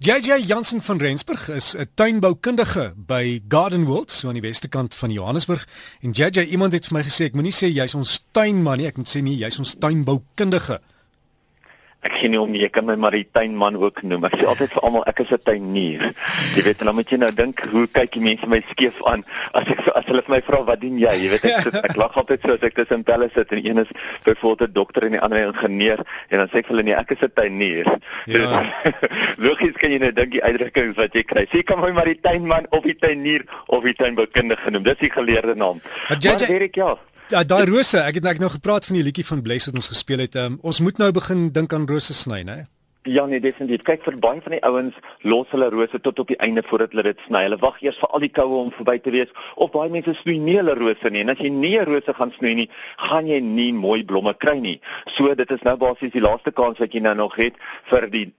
JJ Jansen van Rensburg is 'n tuinboukundige by Garden World, so aan die weste kant van Johannesburg. En JJ, iemand het vir my gesê ek moenie sê jy's ons tuinman nie, ek moet sê nee, jy's ons tuinboukundige. Ek sien nie om nie, ek kan my maar die tuinman ook noem. Ek sê altyd vir almal ek is 'n tuinier. Jy weet, dan moet jy nou dink hoe kyk die mense my skeef aan as ek as hulle vir my vra wat doen jy? Jy weet ek sit, ek lag altyd so as ek tussen pelle sit en een is byvoorbeeld 'n dokter en die ander 'n ingenieur en dan sê ek vir hulle nee, ek is 'n tuinier. Ja. Logies kan jy nou dink die uitdrukkings wat jy kry. Sê kan my maar die tuinman of die tuinier of die tuinboukundige genoem. Dis die geleerde naam. Maar Derek ja. Ja, daai rose, ek het net nou gepraat van die liedjie van Bless wat ons gespeel het. Um, ons moet nou begin dink aan rose sny, né? Ja nee, definitief. Kyk vir baie van die ouens los hulle rose tot op die einde voordat hulle dit sny. Hulle wag eers vir al die koue om verby te wees of baie mense snoei nie hulle rose nie. En as jy nie 'n rose gaan snoei nie, gaan jy nie mooi blomme kry nie. So dit is nou basies die laaste kans wat jy nou nog het vir die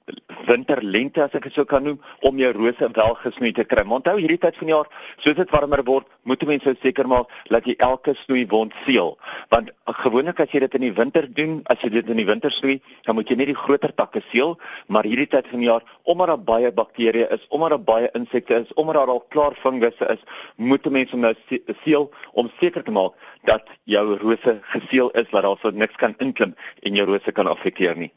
winter lente as ek dit sou kan noem om jou rose wel gesnoei te kry. Onthou hierdie tyd van jaar, soos dit warmer word, moet mense seker maak dat jy elke snoei wond seël. Want gewoonlik as jy dit in die winter doen, as jy dit in die winter snoei, dan moet jy net die groter takke seël maar hierdie tyd van die jaar, omdat daar baie bakterieë is, omdat daar baie insekte is, omdat daar al klaar fungusse is, moet mense nou seël om seker te maak dat jou rose geseël is dat daar so niks kan inklim en jou rose kan affekteer nie.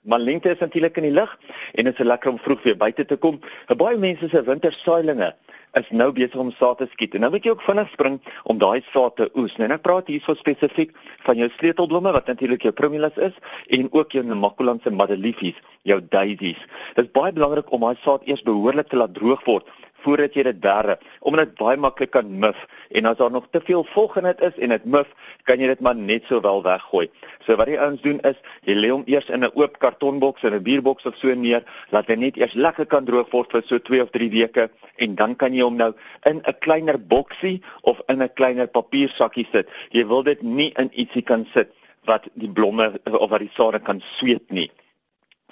Maar lente is natuurlik in die lig en dit is lekker om vroeg weer buite te kom. Baie mense se wintersaailinge is nou besig om saad te skiet. En nou moet jy ook vinnig spring om daai saad te oes. Nou ek praat hierso spesifiek van jou sleutelblomme wat natuurlik jou primulus is en ook jou makulanse madeliefies, jou daisies. Dit is baie belangrik om daai saad eers behoorlik te laat droog word voordat jy dit berre omdat dit baie maklik kan mif en as daar nog te veel vog in dit is en dit mif kan jy dit maar net so wel weggooi. So wat die ouens doen is jy lê hom eers in 'n oop kartonboks of 'n bierboks of so neer laat hy net eers lekker kan droog word vir so 2 of 3 weke en dan kan jy hom nou in 'n kleiner boksie of in 'n kleiner papiersakkie sit. Jy wil dit nie in ietsie kan sit wat die blomme of wat die sade kan sweet nie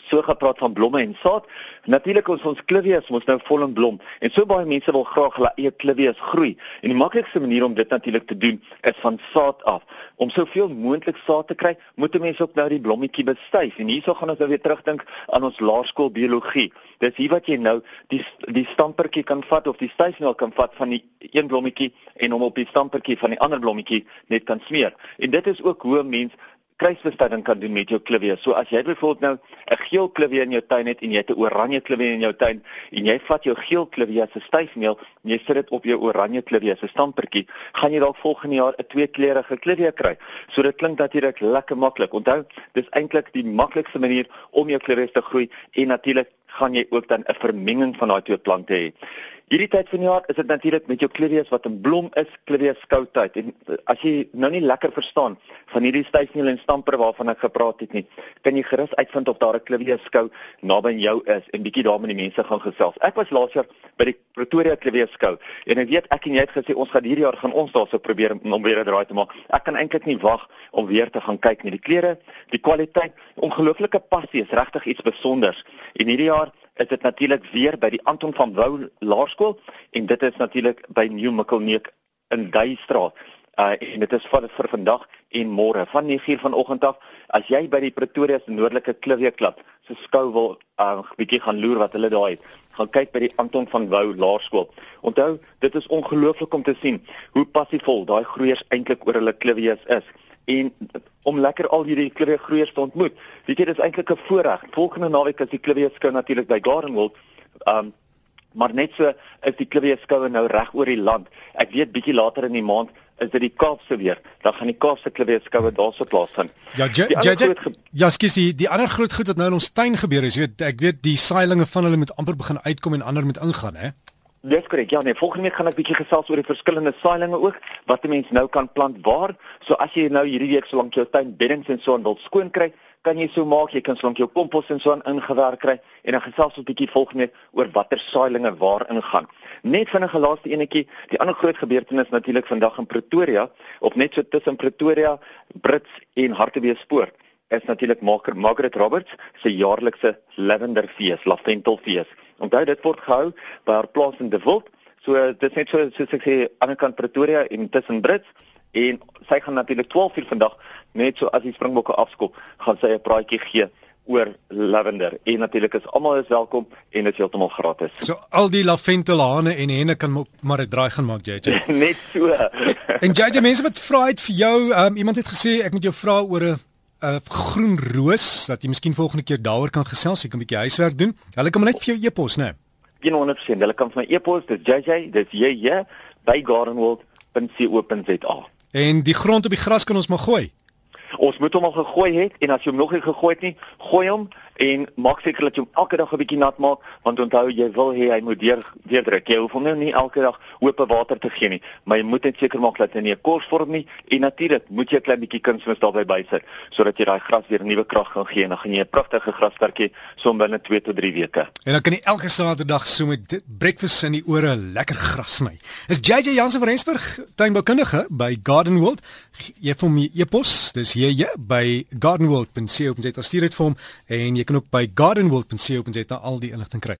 so gepraat van blomme en saad. Natuurlik ons ons klivies mos nou vol in blom en so baie mense wil graag hulle eie klivies groei. En die maklikste manier om dit natuurlik te doen is van saad af. Om soveel moontlik saad te kry, moet 'n mens ook nou die blommetjie bestuif. En hierso gaan ons nou weer terugdink aan ons laerskool biologie. Dis hier wat jy nou die die stampertjie kan vat of die styfmeel kan vat van die een blommetjie en hom op die stampertjie van die ander blommetjie net kan smeer. En dit is ook hoe 'n mens kruisbestuiving kan doen met jou klivie. So as jy byvoorbeeld nou 'n geel klivie in jou tuin het en jy het 'n oranje klivie in jou tuin en jy vat jou geel klivie as 'n styfmeel en jy sit dit op jou oranje klivie as 'n stampertjie, gaan jy dalk volgende jaar 'n tweekleurige klivie kry. So dit klink natuurlik lekker maklik. Onthou, dis eintlik die maklikste manier om jou klivie te groei en natuurlik gaan jy ook dan 'n vermenging van daai twee plante hê. Hierdie tyd van die jaar is dit natuurlik met jou klivies wat in blom is, klivies skoutyd. En eh, as jy nou nie lekker verstaan van hierdie styfmeel en stamper waarvan ek gepraat het nie, kan jy gerus uitvind of daar 'n klivies skou naby jou is en bietjie daar met die mense gaan gesels. Ek was laas jaar by die Pretoria klivies skou en ek weet ek en jy het gesê ons gaan hierdie jaar gaan ons daarso probeer om weer 'n draai te maak. Ek kan eintlik nie wag om weer te gaan kyk nie. Die klere, die kwaliteit, ongelooflike passie is regtig iets spesiaals. En hierdie jaar is dit natuurlik weer by die Anton van Wouw Laerskool en dit is natuurlik by New Mikkelneek in Duistraat. Uh en dit is van vir vandag en môre van 9:00 vanoggend af. As jy by die Pretoria se Noordelike Klivie Klub se skou wil 'n uh, bietjie gaan loer wat hulle daar het, gaan kyk by die Anton van Wouw Laerskool. Onthou, dit is ongelooflik om te sien hoe passievol daai groeiers eintlik oor hulle klivies is en om lekker al hierdie klere groeiers te ontmoet. Weet jy, dis eintlik 'n voorreg. Volgende naweek is die klere skou natuurlik by Garden World. Um maar net so is die klere skoue nou reg oor die land. Ek weet bietjie later in die maand is dit die Kaapse weer. Dan gaan die Kaapse klere skoue daarso plaasvind. Ja, ja, ja. Ja, skus die die ander groot goed wat nou in ons tuin gebeur is, weet ek weet die saailinge van hulle moet amper begin uitkom en ander moet ingaan, hè. Dis korrek. Ja, nee, volgende week gaan ek bietjie gesels oor die verskillende saailinge ook wat 'n mens nou kan plant waar. So as jy nou hierdie week solank jou tuin beddings en so aan wil skoon kry, kan jy so maak, jy kan solank jou kompos en so aan ingewerk kry en dan gesels ons bietjie volgende week oor watter saailinge waar ingaan. Net vinnige laaste enetjie, die ander groot gebeurtenis natuurlik vandag in Pretoria, of net so tussen Pretoria, Brits en Hartbeespoort is natuurlik Margaret Margaret Roberts se jaarlikse Lavenderfees, Laventelfees. Onthou dit word gehou by haar plaas in De Wild. So dit is net so soos ek sê aan die kant Pretoria en tussen Brits en sy gaan natuurlik 12 uur vandag net so as die Springbokke afskop, gaan sy 'n praatjie gee oor lavender en natuurlik is almal is welkom en dit is heeltemal gratis. So al die laventelhane en henne kan maar 'n draai gaan maak JJ. Net so. En JJ mense wat vra het vir jou, um, iemand het gesê ek moet jou vra oor 'n 'n groen roos dat jy miskien volgende keer daaroor kan gesels, jy kan 'n bietjie huiswerk doen. Hulle kan maar net vir jou e-pos, né? 100%. Hulle kan vir my e-pos, dis JJ, dis JJ by gardenworld.co.za. En die grond op die gras kan ons maar gooi. Ons moet hom al gegooi het en as jy hom nog nie gegooi het nie, gooi hom en maak seker dat jy hom elke dag 'n bietjie nat maak want onthou jy wil hê hy moet deur deurdruk. Jy hoef hom nou nie elke dag oop water te gee nie, maar jy moet net seker maak dat hy nie 'n kors vorm nie en natuurlik moet jy 'n klein bietjie kunsmis daarbey bysit sodat jy daai gras weer nuwe krag kan gee en dan gaan jy 'n pragtige grasperk hê so binne 2 tot 3 weke. En dan kan jy elke Saterdag so met breakfast in die ore lekker gras sny. Is JJ Jansen van Rensburg tuinboukundige by Garden World. Jy vir my e-pos, dis JJ by gardenworld.co.za stuur dit vir hom en jy kan ook by gardenworld.co.za al die inligting kry.